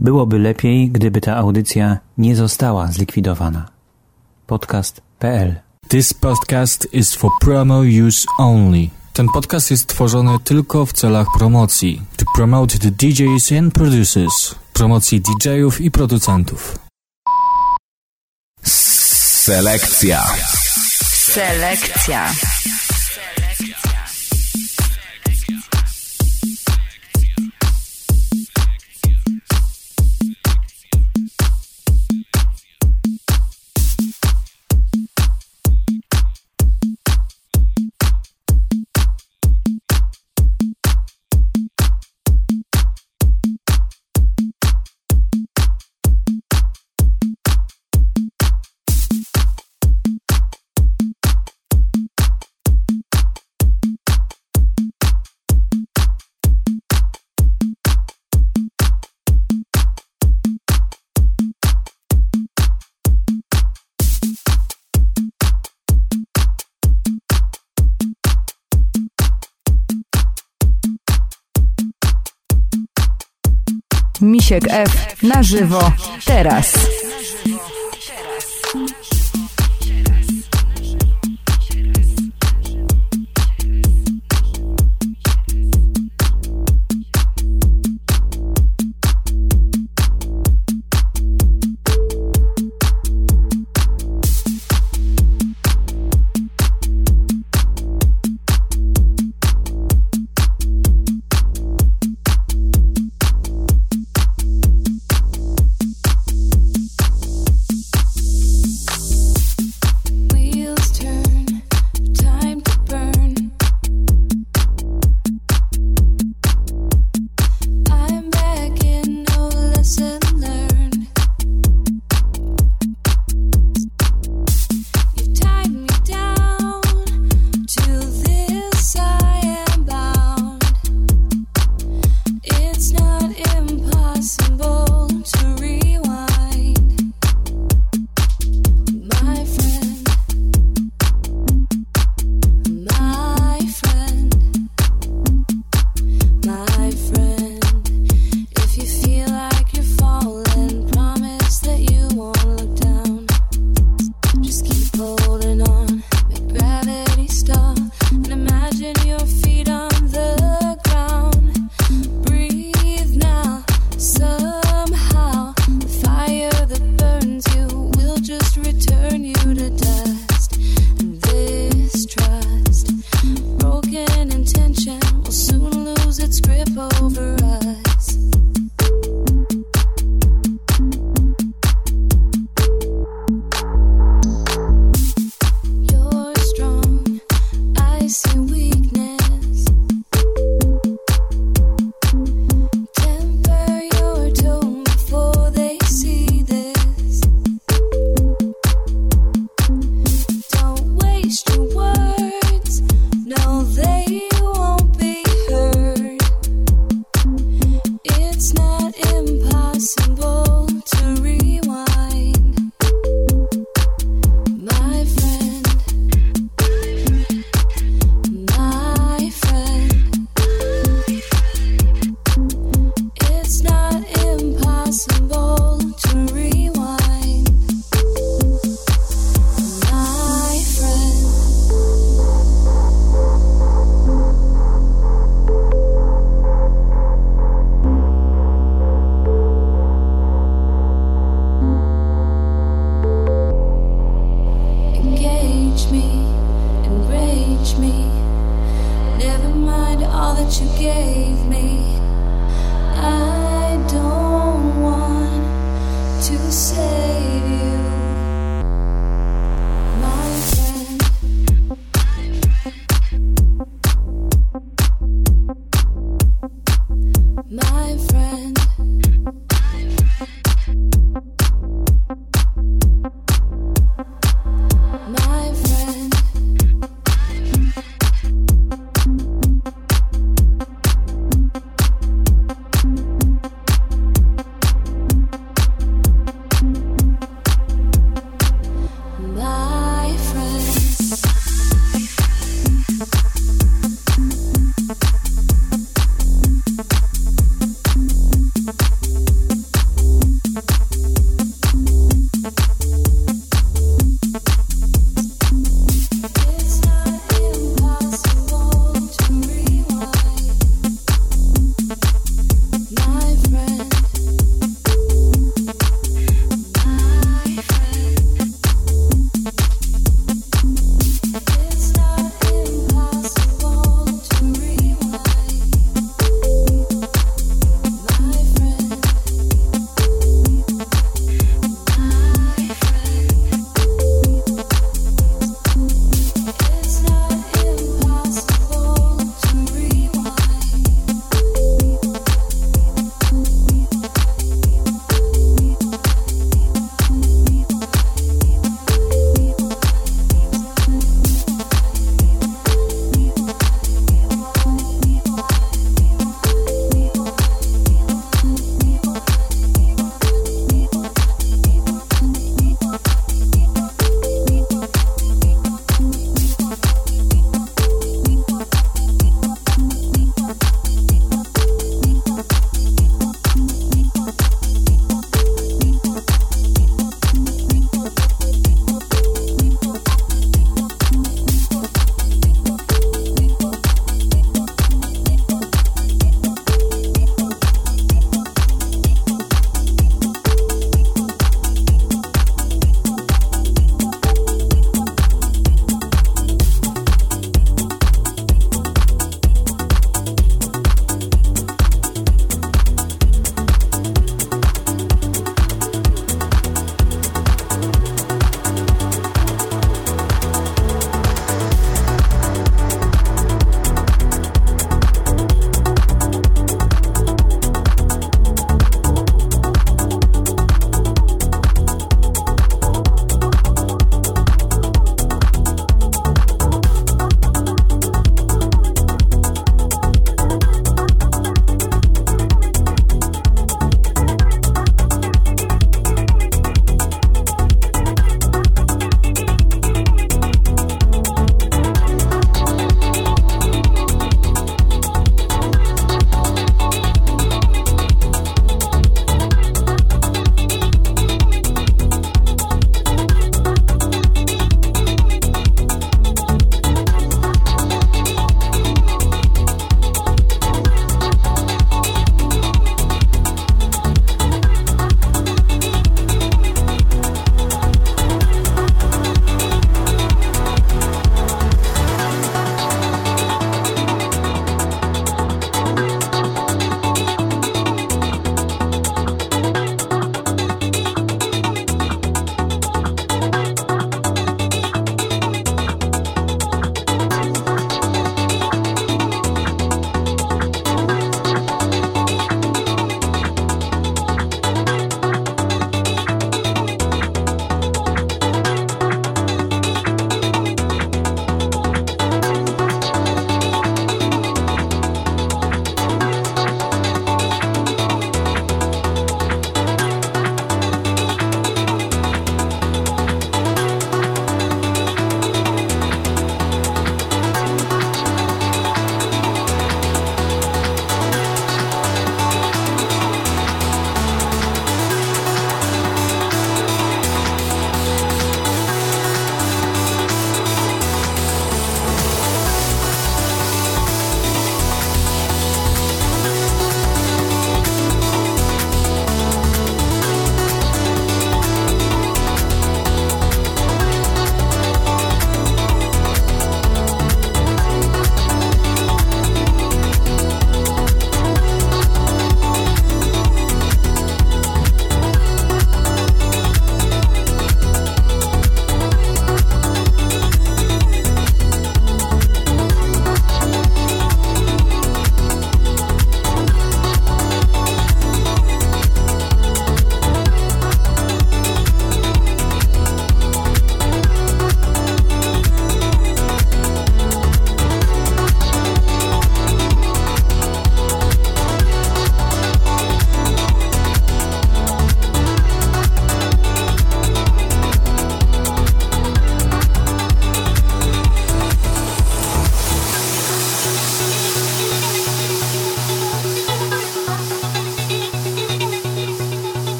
Byłoby lepiej, gdyby ta audycja nie została zlikwidowana. Podcast.pl This podcast is for promo use only. Ten podcast jest tworzony tylko w celach promocji. To promote the DJs and producers. Promocji DJ-ów i producentów. Selekcja. Selekcja. Misiek F na żywo teraz.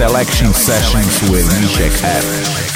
Selection Sessions with Mishek F.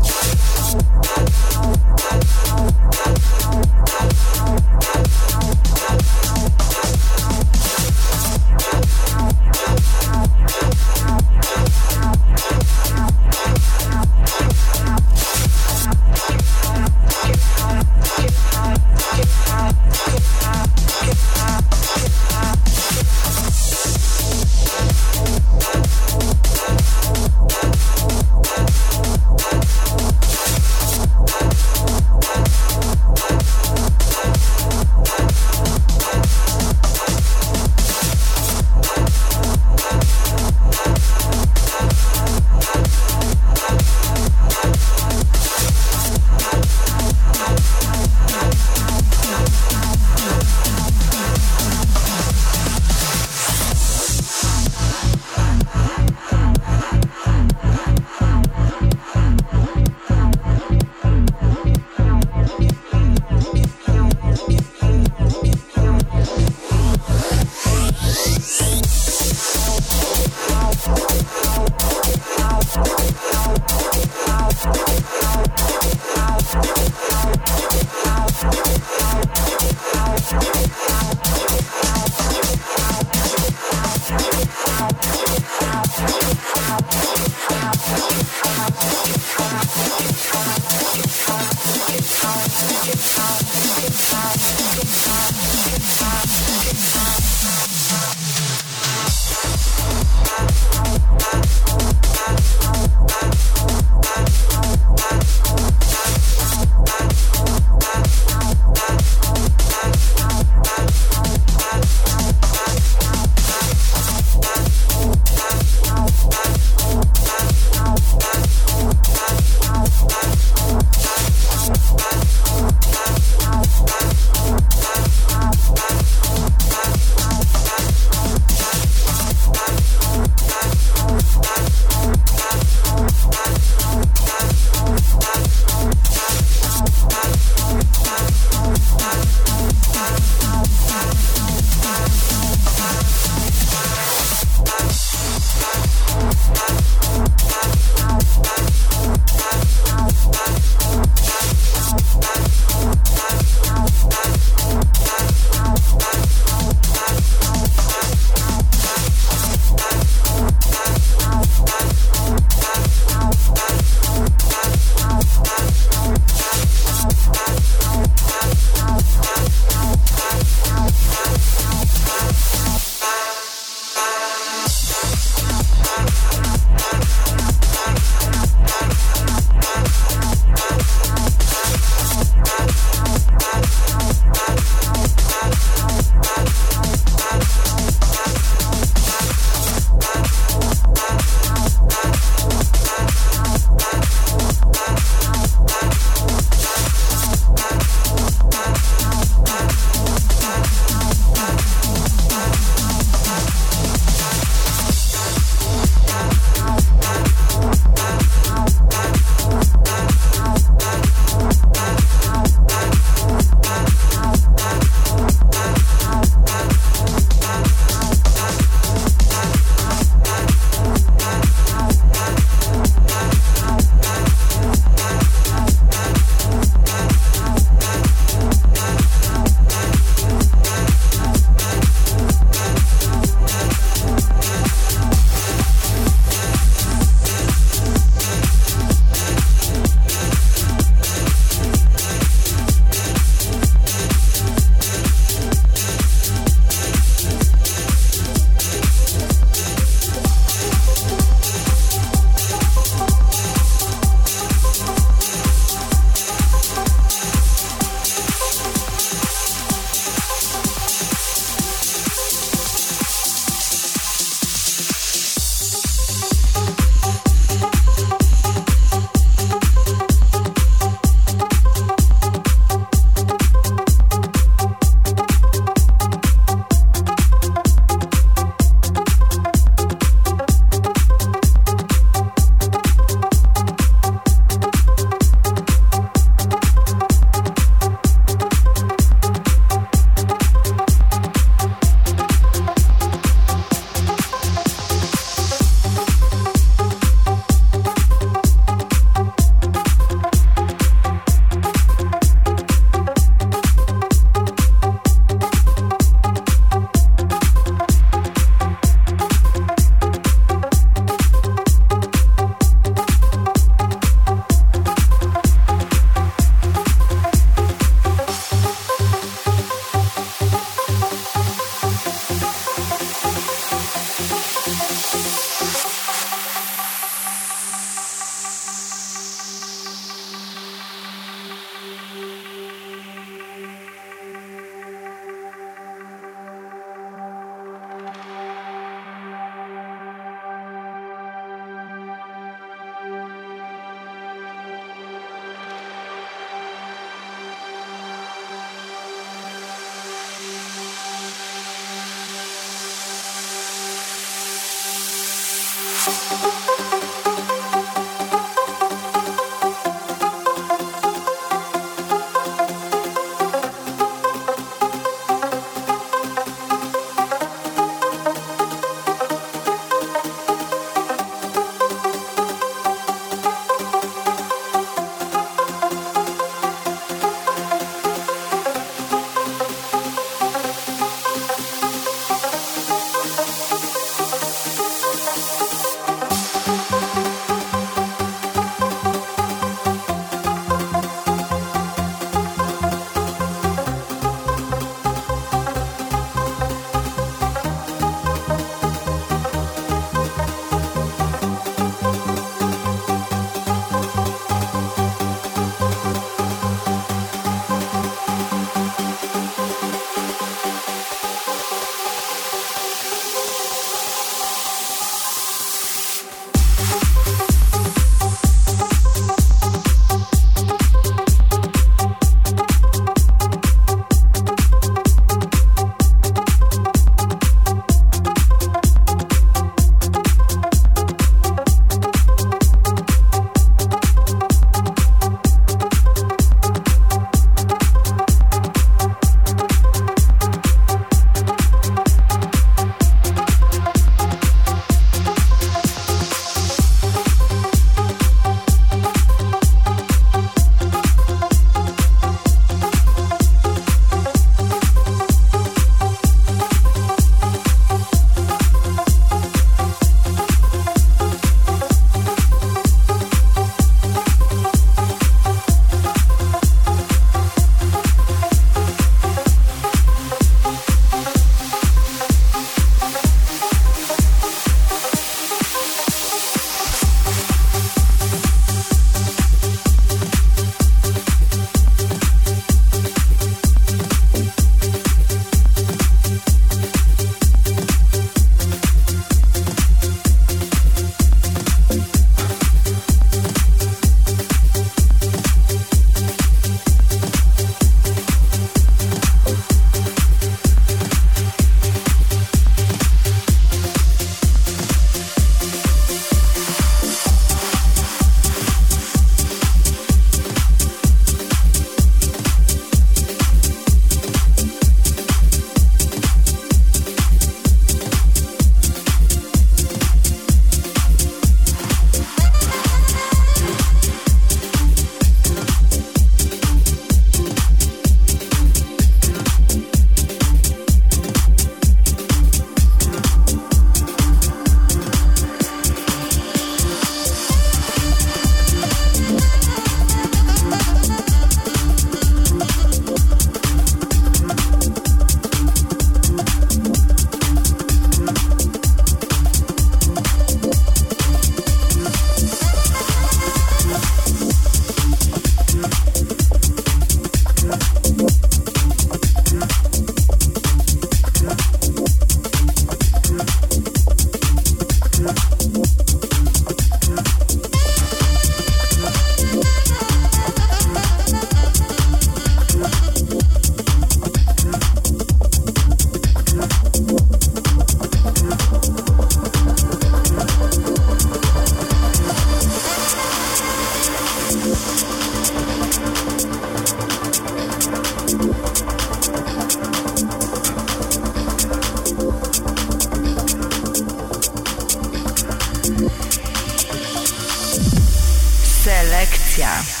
Selekcja.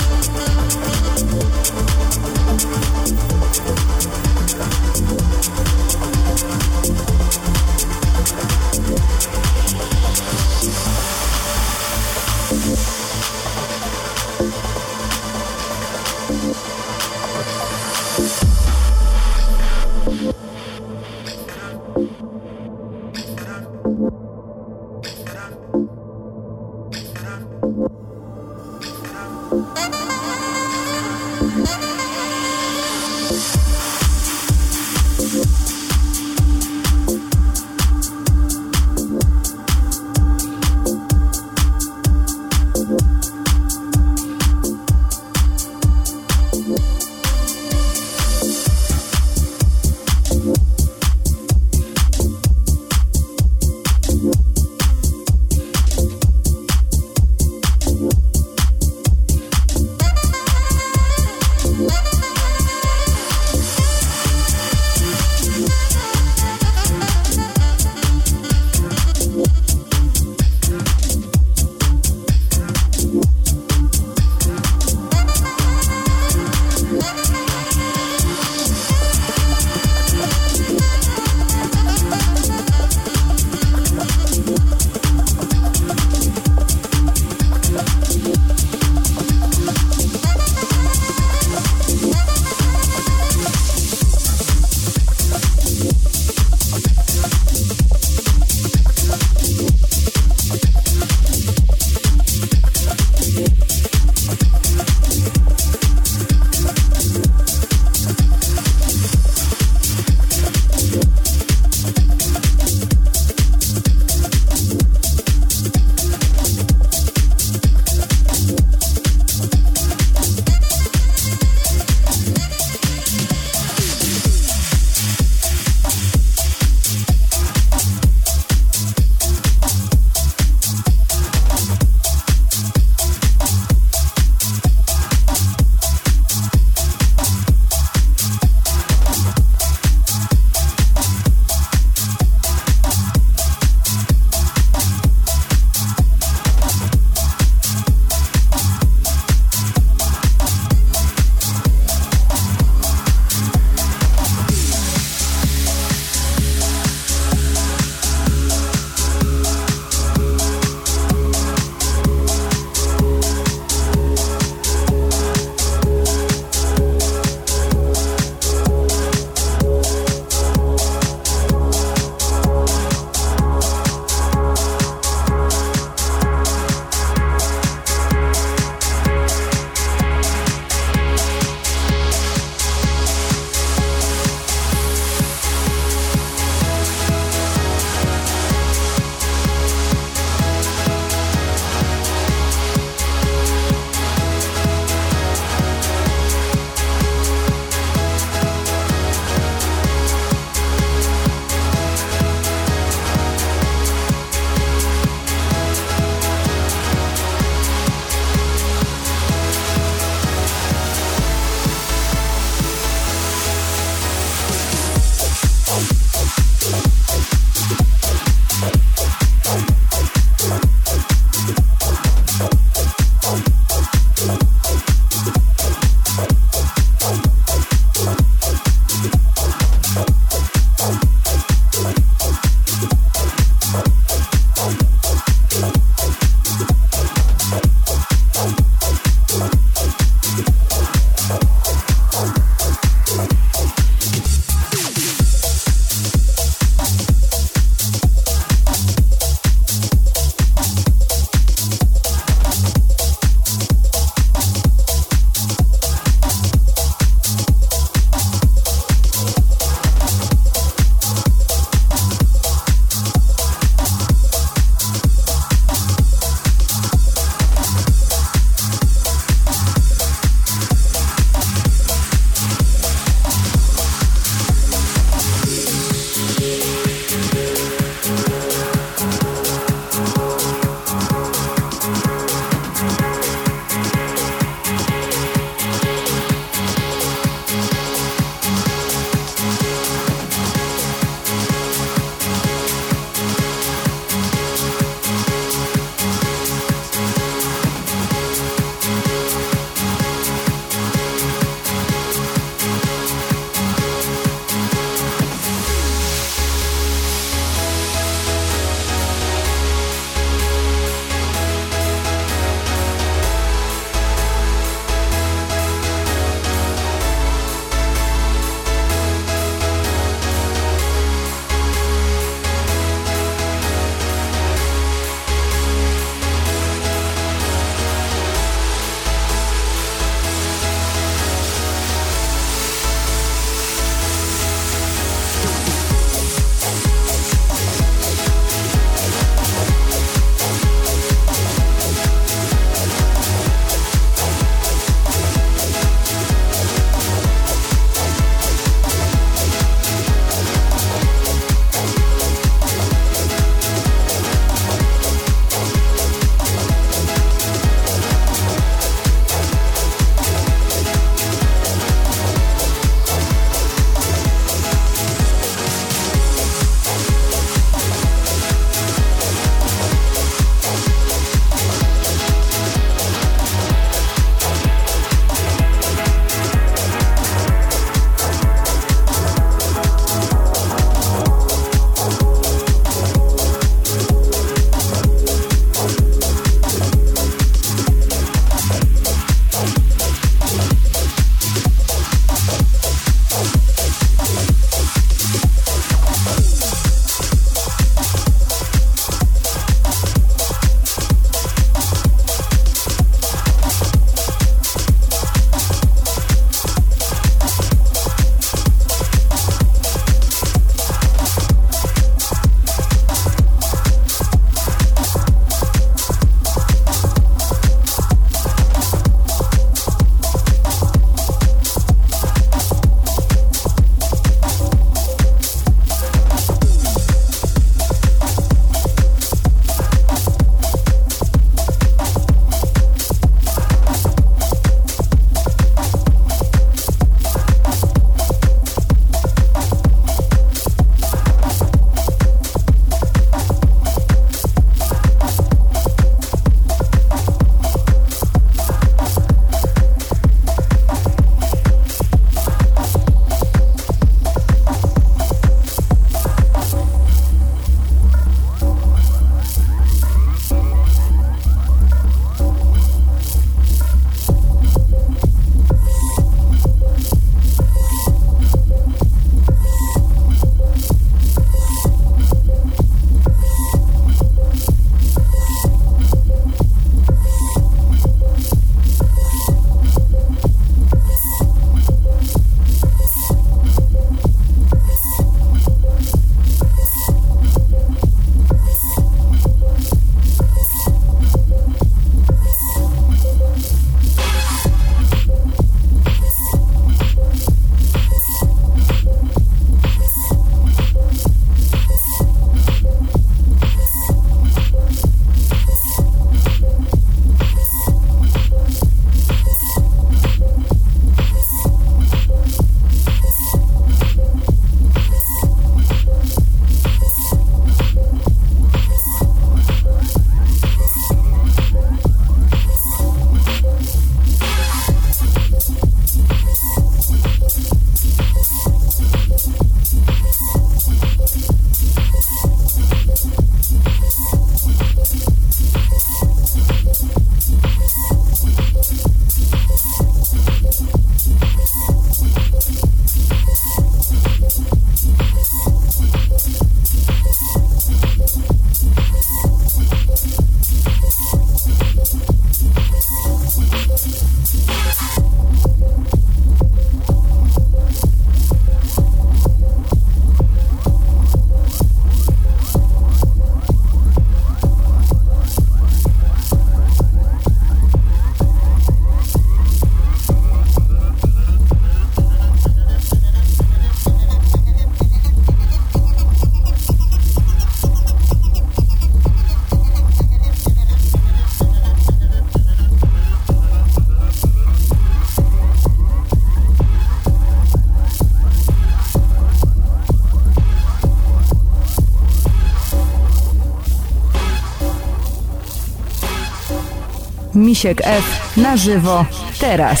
Misiek F na żywo teraz.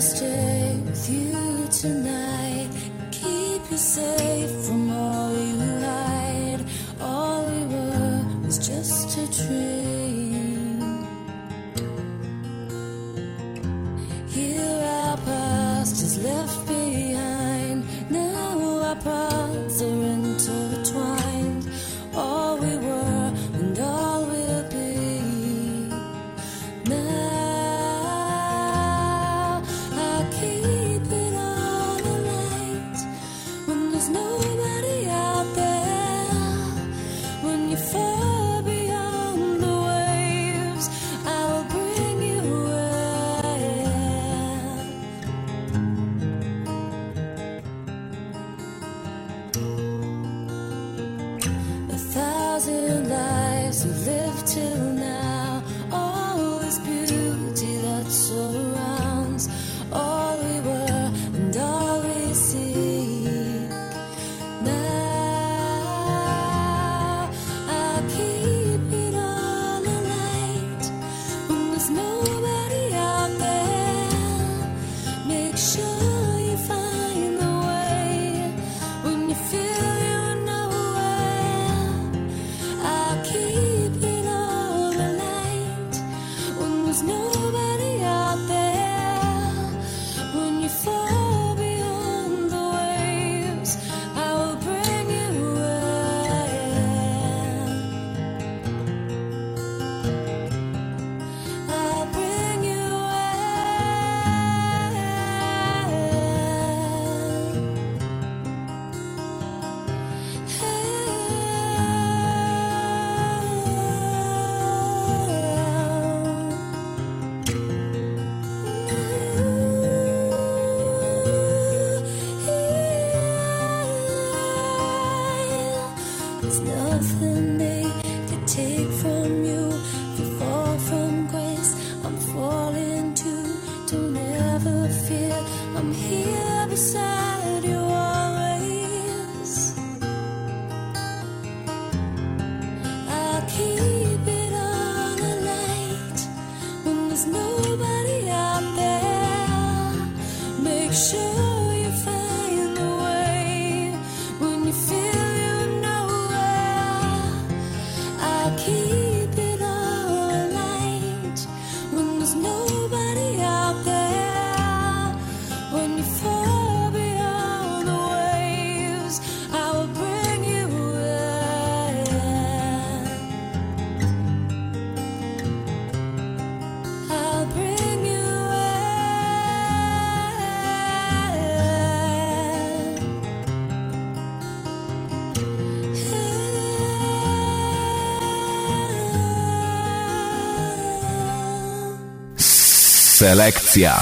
stay with you tonight. Keep you safe. Selekcja.